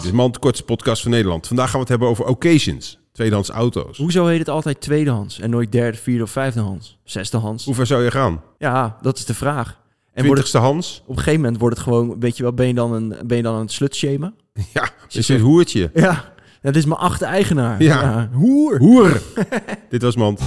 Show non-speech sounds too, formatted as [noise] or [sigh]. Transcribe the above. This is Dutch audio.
Dit is Mand, de kortste podcast van Nederland. Vandaag gaan we het hebben over occasions. Tweedehands auto's. Hoezo heet het altijd tweedehands en nooit derde, vierde of vijfdehands? Zesdehands? Hoe ver zou je gaan? Ja, dat is de vraag. En wordt het, Twintigste Hans? op een gegeven moment wordt het gewoon, weet je wel, ben je dan een, ben je dan een slutshamen? [laughs] Ja, is een hoertje. Ja, dat is mijn achte eigenaar. Ja. Hoer. Hoer. [laughs] Dit was Mand.